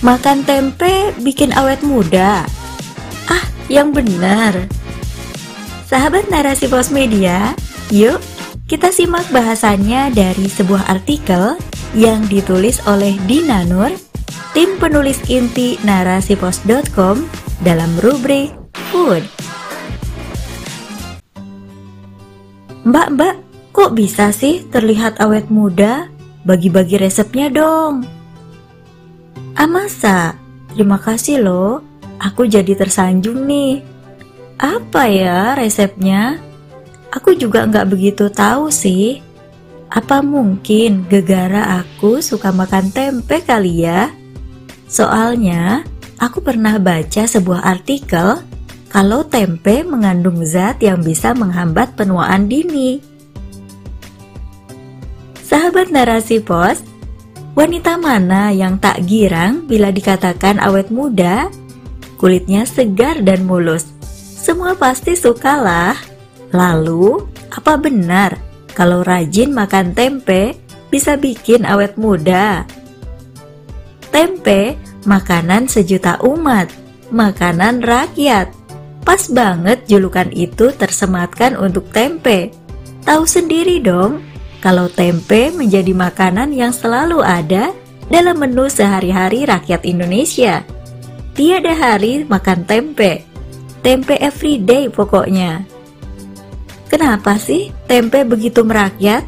Makan tempe bikin awet muda. Ah, yang benar. Sahabat narasi pos media, yuk kita simak bahasannya dari sebuah artikel yang ditulis oleh Dina Nur, tim penulis inti narasipos.com dalam rubrik Food. Mbak-mbak, kok bisa sih terlihat awet muda? Bagi-bagi resepnya dong. Ah masa? Terima kasih loh, aku jadi tersanjung nih. Apa ya resepnya? Aku juga nggak begitu tahu sih. Apa mungkin gegara aku suka makan tempe kali ya? Soalnya, aku pernah baca sebuah artikel kalau tempe mengandung zat yang bisa menghambat penuaan dini. Sahabat narasi pos, wanita mana yang tak girang bila dikatakan awet muda? Kulitnya segar dan mulus. Semua pasti sukalah. Lalu, apa benar kalau rajin makan tempe bisa bikin awet muda? Tempe, makanan sejuta umat, makanan rakyat Pas banget julukan itu tersematkan untuk tempe. Tahu sendiri dong, kalau tempe menjadi makanan yang selalu ada dalam menu sehari-hari rakyat Indonesia. Tiada hari makan tempe. Tempe everyday pokoknya. Kenapa sih tempe begitu merakyat?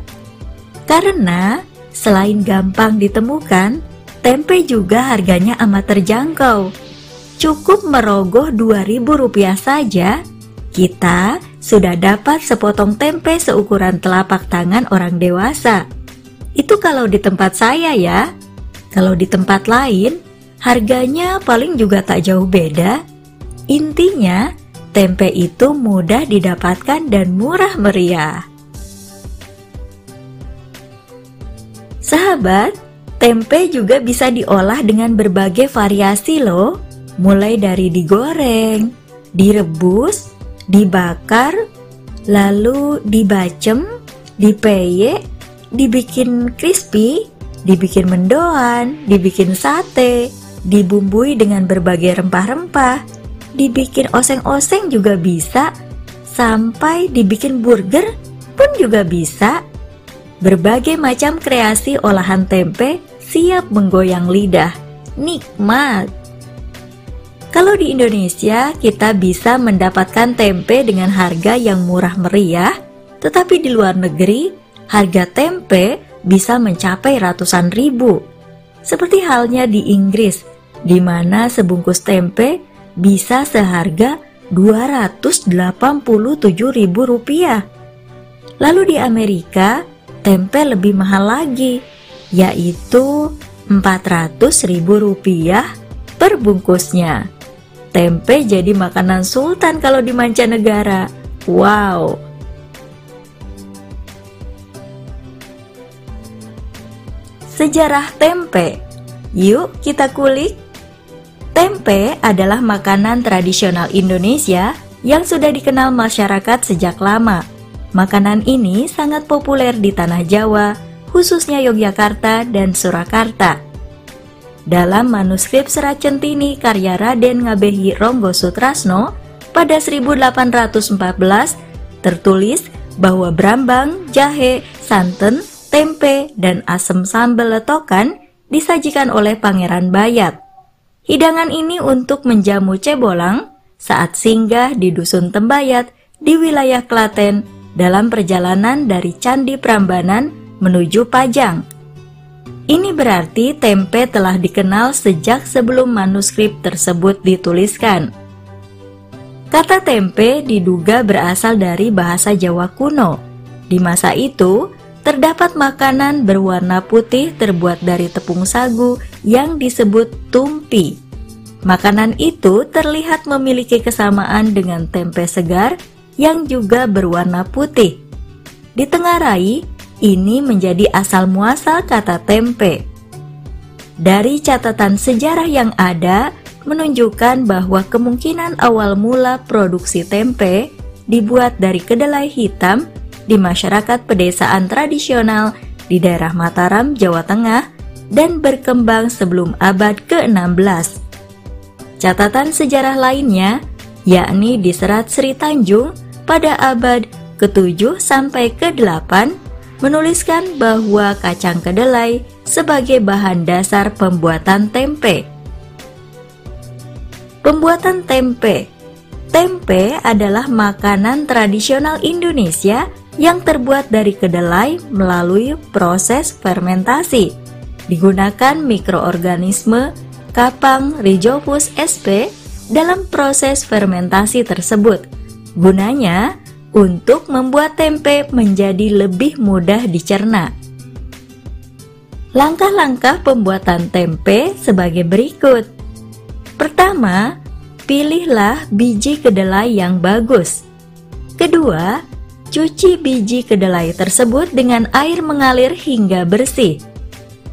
Karena selain gampang ditemukan, tempe juga harganya amat terjangkau Cukup merogoh Rp2.000 saja, kita sudah dapat sepotong tempe seukuran telapak tangan orang dewasa. Itu kalau di tempat saya ya. Kalau di tempat lain, harganya paling juga tak jauh beda. Intinya, tempe itu mudah didapatkan dan murah meriah. Sahabat, tempe juga bisa diolah dengan berbagai variasi loh mulai dari digoreng, direbus, dibakar, lalu dibacem, dipeye, dibikin crispy, dibikin mendoan, dibikin sate, dibumbui dengan berbagai rempah-rempah, dibikin oseng-oseng juga bisa, sampai dibikin burger pun juga bisa. Berbagai macam kreasi olahan tempe siap menggoyang lidah. Nikmat! Kalau di Indonesia, kita bisa mendapatkan tempe dengan harga yang murah meriah, tetapi di luar negeri, harga tempe bisa mencapai ratusan ribu. Seperti halnya di Inggris, di mana sebungkus tempe bisa seharga 287 ribu rupiah. Lalu di Amerika, tempe lebih mahal lagi, yaitu 400 ribu rupiah per bungkusnya. Tempe jadi makanan sultan kalau di mancanegara. Wow! Sejarah tempe. Yuk kita kulik. Tempe adalah makanan tradisional Indonesia yang sudah dikenal masyarakat sejak lama. Makanan ini sangat populer di tanah Jawa, khususnya Yogyakarta dan Surakarta. Dalam manuskrip Serat Centini karya Raden Ngabehi Ronggo Sutrasno pada 1814 tertulis bahwa brambang, jahe, santan, tempe, dan asam sambal letokan disajikan oleh Pangeran Bayat. Hidangan ini untuk menjamu cebolang saat singgah di Dusun Tembayat di wilayah Klaten dalam perjalanan dari Candi Prambanan menuju Pajang ini berarti tempe telah dikenal sejak sebelum manuskrip tersebut dituliskan. Kata tempe diduga berasal dari bahasa Jawa kuno. Di masa itu, terdapat makanan berwarna putih terbuat dari tepung sagu yang disebut tumpi. Makanan itu terlihat memiliki kesamaan dengan tempe segar yang juga berwarna putih. Ditengarai, ini menjadi asal muasal kata tempe. Dari catatan sejarah yang ada, menunjukkan bahwa kemungkinan awal mula produksi tempe dibuat dari kedelai hitam di masyarakat pedesaan tradisional di daerah Mataram, Jawa Tengah dan berkembang sebelum abad ke-16. Catatan sejarah lainnya yakni di Serat Sri Tanjung pada abad ke-7 sampai ke-8 menuliskan bahwa kacang kedelai sebagai bahan dasar pembuatan tempe. Pembuatan tempe Tempe adalah makanan tradisional Indonesia yang terbuat dari kedelai melalui proses fermentasi. Digunakan mikroorganisme Kapang Rhizopus sp dalam proses fermentasi tersebut. Gunanya untuk membuat tempe menjadi lebih mudah dicerna. Langkah-langkah pembuatan tempe sebagai berikut. Pertama, pilihlah biji kedelai yang bagus. Kedua, cuci biji kedelai tersebut dengan air mengalir hingga bersih.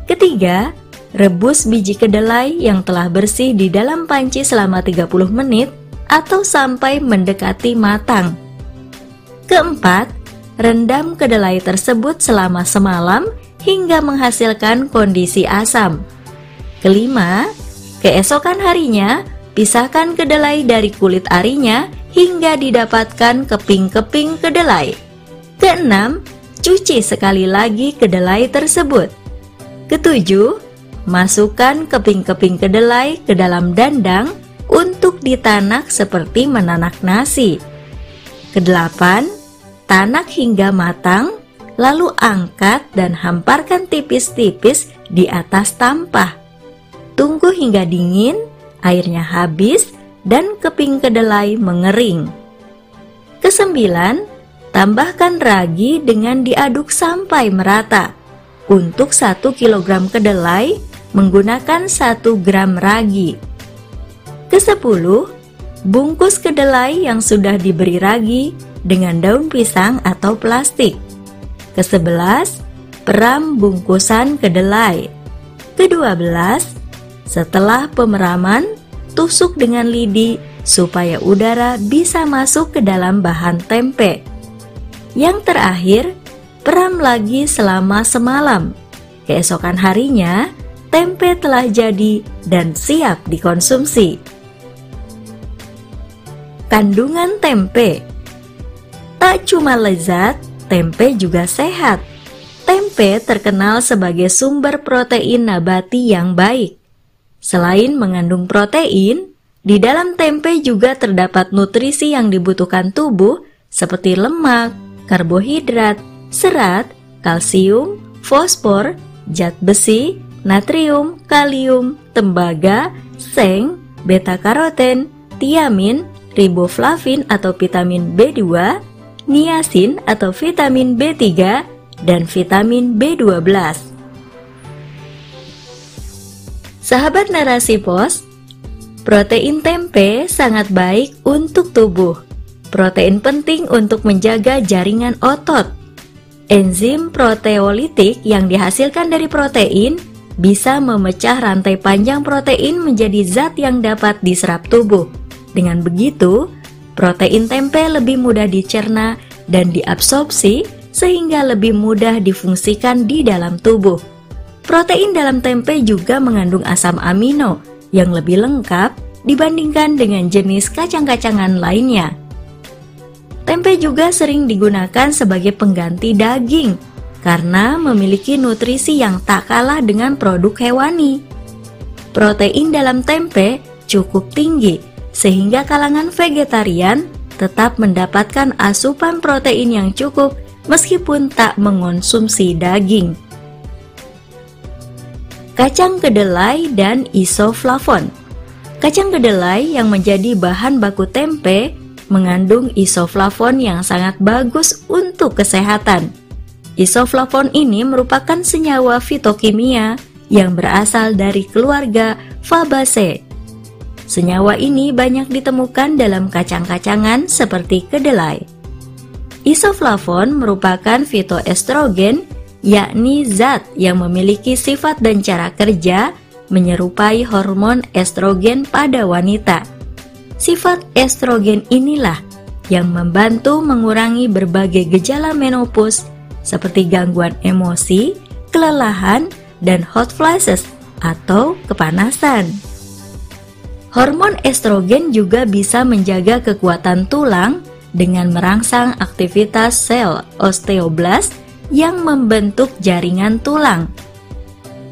Ketiga, rebus biji kedelai yang telah bersih di dalam panci selama 30 menit atau sampai mendekati matang. Keempat, rendam kedelai tersebut selama semalam hingga menghasilkan kondisi asam. Kelima, keesokan harinya pisahkan kedelai dari kulit arinya hingga didapatkan keping-keping kedelai. Keenam, cuci sekali lagi kedelai tersebut. Ketujuh, masukkan keping-keping kedelai ke dalam dandang untuk ditanak seperti menanak nasi. Kedelapan, tanak hingga matang, lalu angkat dan hamparkan tipis-tipis di atas tampah. Tunggu hingga dingin, airnya habis, dan keping kedelai mengering. Kesembilan, tambahkan ragi dengan diaduk sampai merata. Untuk satu kilogram kedelai, menggunakan satu gram ragi. Kesepuluh, bungkus kedelai yang sudah diberi ragi dengan daun pisang atau plastik. Kesebelas, peram bungkusan kedelai. Kedua belas, setelah pemeraman, tusuk dengan lidi supaya udara bisa masuk ke dalam bahan tempe. Yang terakhir, peram lagi selama semalam. Keesokan harinya, tempe telah jadi dan siap dikonsumsi. Kandungan tempe Tak cuma lezat, tempe juga sehat. Tempe terkenal sebagai sumber protein nabati yang baik. Selain mengandung protein, di dalam tempe juga terdapat nutrisi yang dibutuhkan tubuh seperti lemak, karbohidrat, serat, kalsium, fosfor, zat besi, natrium, kalium, tembaga, seng, beta karoten, tiamin, riboflavin atau vitamin B2, niasin atau vitamin B3, dan vitamin B12. Sahabat narasi pos, protein tempe sangat baik untuk tubuh. Protein penting untuk menjaga jaringan otot. Enzim proteolitik yang dihasilkan dari protein bisa memecah rantai panjang protein menjadi zat yang dapat diserap tubuh. Dengan begitu, Protein tempe lebih mudah dicerna dan diabsorpsi sehingga lebih mudah difungsikan di dalam tubuh. Protein dalam tempe juga mengandung asam amino yang lebih lengkap dibandingkan dengan jenis kacang-kacangan lainnya. Tempe juga sering digunakan sebagai pengganti daging karena memiliki nutrisi yang tak kalah dengan produk hewani. Protein dalam tempe cukup tinggi sehingga kalangan vegetarian tetap mendapatkan asupan protein yang cukup meskipun tak mengonsumsi daging. Kacang kedelai dan isoflavon Kacang kedelai yang menjadi bahan baku tempe mengandung isoflavon yang sangat bagus untuk kesehatan. Isoflavon ini merupakan senyawa fitokimia yang berasal dari keluarga Fabaceae Senyawa ini banyak ditemukan dalam kacang-kacangan seperti kedelai. Isoflavon merupakan fitoestrogen, yakni zat yang memiliki sifat dan cara kerja menyerupai hormon estrogen pada wanita. Sifat estrogen inilah yang membantu mengurangi berbagai gejala menopause seperti gangguan emosi, kelelahan, dan hot flashes atau kepanasan. Hormon estrogen juga bisa menjaga kekuatan tulang dengan merangsang aktivitas sel osteoblast yang membentuk jaringan tulang.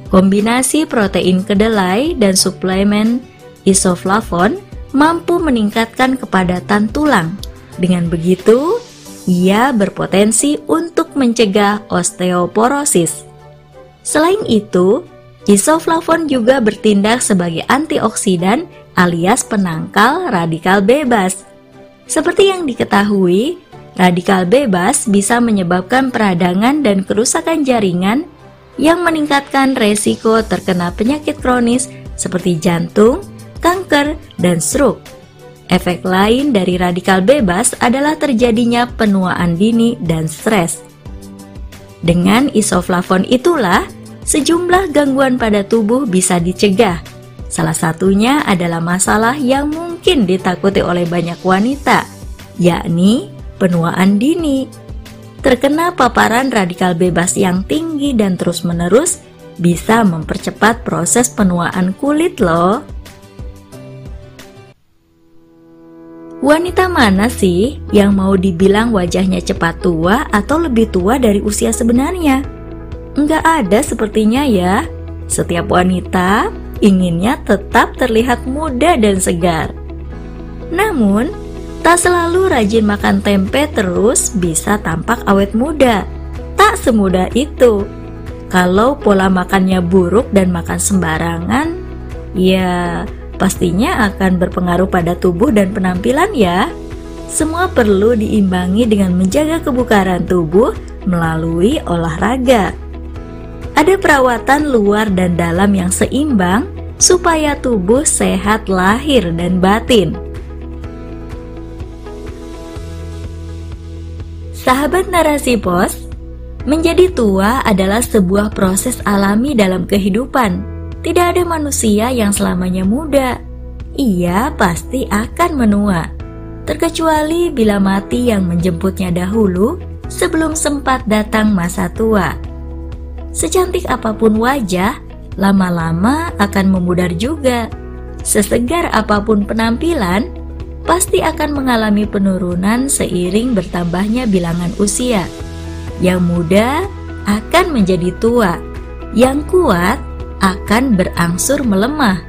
Kombinasi protein kedelai dan suplemen isoflavon mampu meningkatkan kepadatan tulang. Dengan begitu, ia berpotensi untuk mencegah osteoporosis. Selain itu, isoflavon juga bertindak sebagai antioksidan alias penangkal radikal bebas. Seperti yang diketahui, radikal bebas bisa menyebabkan peradangan dan kerusakan jaringan yang meningkatkan resiko terkena penyakit kronis seperti jantung, kanker, dan stroke. Efek lain dari radikal bebas adalah terjadinya penuaan dini dan stres. Dengan isoflavon itulah, sejumlah gangguan pada tubuh bisa dicegah. Salah satunya adalah masalah yang mungkin ditakuti oleh banyak wanita, yakni penuaan dini. Terkena paparan radikal bebas yang tinggi dan terus-menerus bisa mempercepat proses penuaan kulit loh. Wanita mana sih yang mau dibilang wajahnya cepat tua atau lebih tua dari usia sebenarnya? Enggak ada sepertinya ya. Setiap wanita inginnya tetap terlihat muda dan segar. Namun, tak selalu rajin makan tempe terus bisa tampak awet muda. Tak semudah itu. Kalau pola makannya buruk dan makan sembarangan, ya pastinya akan berpengaruh pada tubuh dan penampilan ya. Semua perlu diimbangi dengan menjaga kebukaran tubuh melalui olahraga. Ada perawatan luar dan dalam yang seimbang supaya tubuh sehat lahir dan batin. Sahabat narasi pos, menjadi tua adalah sebuah proses alami dalam kehidupan tidak ada manusia yang selamanya muda. Ia pasti akan menua. Terkecuali bila mati yang menjemputnya dahulu sebelum sempat datang masa tua. Secantik apa pun wajah, lama-lama akan memudar juga. Sesegar apa pun penampilan, pasti akan mengalami penurunan seiring bertambahnya bilangan usia. Yang muda akan menjadi tua, yang kuat akan berangsur melemah.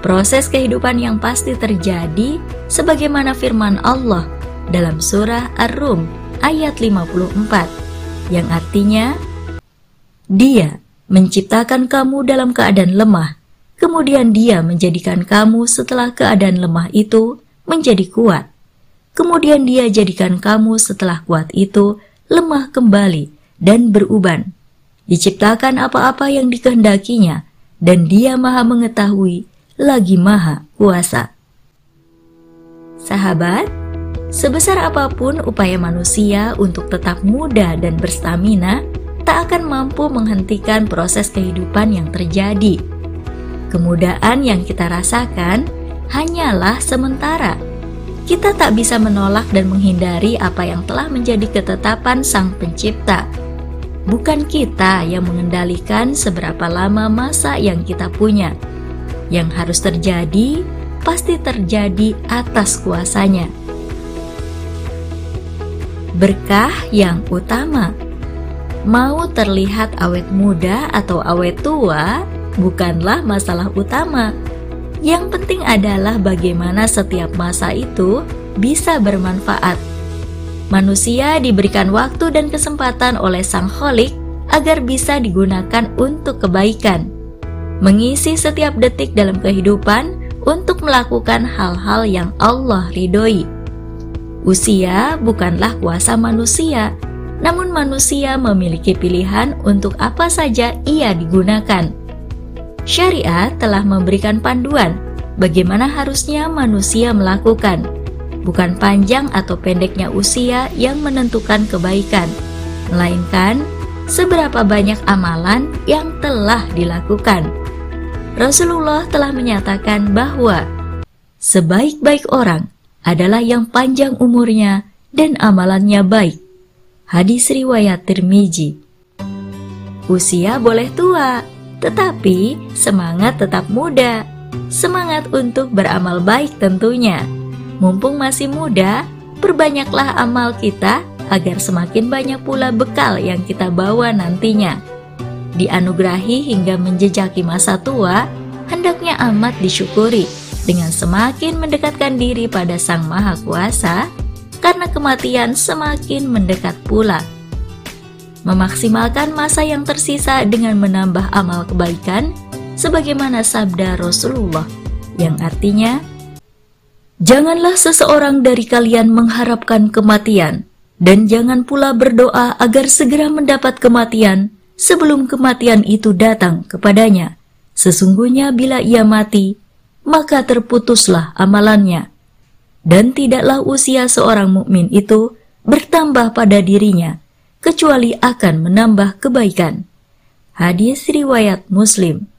Proses kehidupan yang pasti terjadi sebagaimana firman Allah dalam surah Ar-Rum ayat 54 yang artinya Dia menciptakan kamu dalam keadaan lemah, kemudian Dia menjadikan kamu setelah keadaan lemah itu menjadi kuat. Kemudian Dia jadikan kamu setelah kuat itu lemah kembali dan beruban diciptakan apa-apa yang dikehendakinya, dan dia maha mengetahui, lagi maha kuasa. Sahabat, sebesar apa pun upaya manusia untuk tetap muda dan berstamina, tak akan mampu menghentikan proses kehidupan yang terjadi. Kemudahan yang kita rasakan hanyalah sementara. Kita tak bisa menolak dan menghindari apa yang telah menjadi ketetapan Sang Pencipta Bukan kita yang mengendalikan seberapa lama masa yang kita punya. Yang harus terjadi pasti terjadi atas kuasanya. Berkah yang utama Mau terlihat awet muda atau awet tua bukanlah masalah utama. Yang penting adalah bagaimana setiap masa itu bisa bermanfaat Manusia diberikan waktu dan kesempatan oleh Sang Holik agar bisa digunakan untuk kebaikan, mengisi setiap detik dalam kehidupan untuk melakukan hal-hal yang Allah ridhoi. Usia bukanlah kuasa manusia, namun manusia memiliki pilihan untuk apa saja ia digunakan. Syariat telah memberikan panduan bagaimana harusnya manusia melakukan bukan panjang atau pendeknya usia yang menentukan kebaikan, melainkan seberapa banyak amalan yang telah dilakukan. Rasulullah telah menyatakan bahwa sebaik-baik orang adalah yang panjang umurnya dan amalannya baik. Hadis riwayat Tirmizi. Usia boleh tua, Tetapi semangat tetap muda, semangat untuk beramal baik tentunya. Mumpung masih muda, perbanyaklah amal kita agar semakin banyak pula bekal yang kita bawa nantinya. Dianugerahi hingga menjejaki masa tua, hendaknya amat disyukuri dengan semakin mendekatkan diri pada Sang Maha Kuasa, karena kematian semakin mendekat pula. Memaksimalkan masa yang tersisa dengan menambah amal kebaikan, sebagaimana sabda Rasulullah, yang artinya, Janganlah seseorang dari kalian mengharapkan kematian, dan jangan pula berdoa agar segera mendapat kematian sebelum kematian itu datang kepadanya. Sesungguhnya bila ia mati, maka terputuslah amalannya dan tidaklah usia seorang mukmin itu bertambah pada dirinya kecuali akan menambah kebaikan. Hadis riwayat Muslim.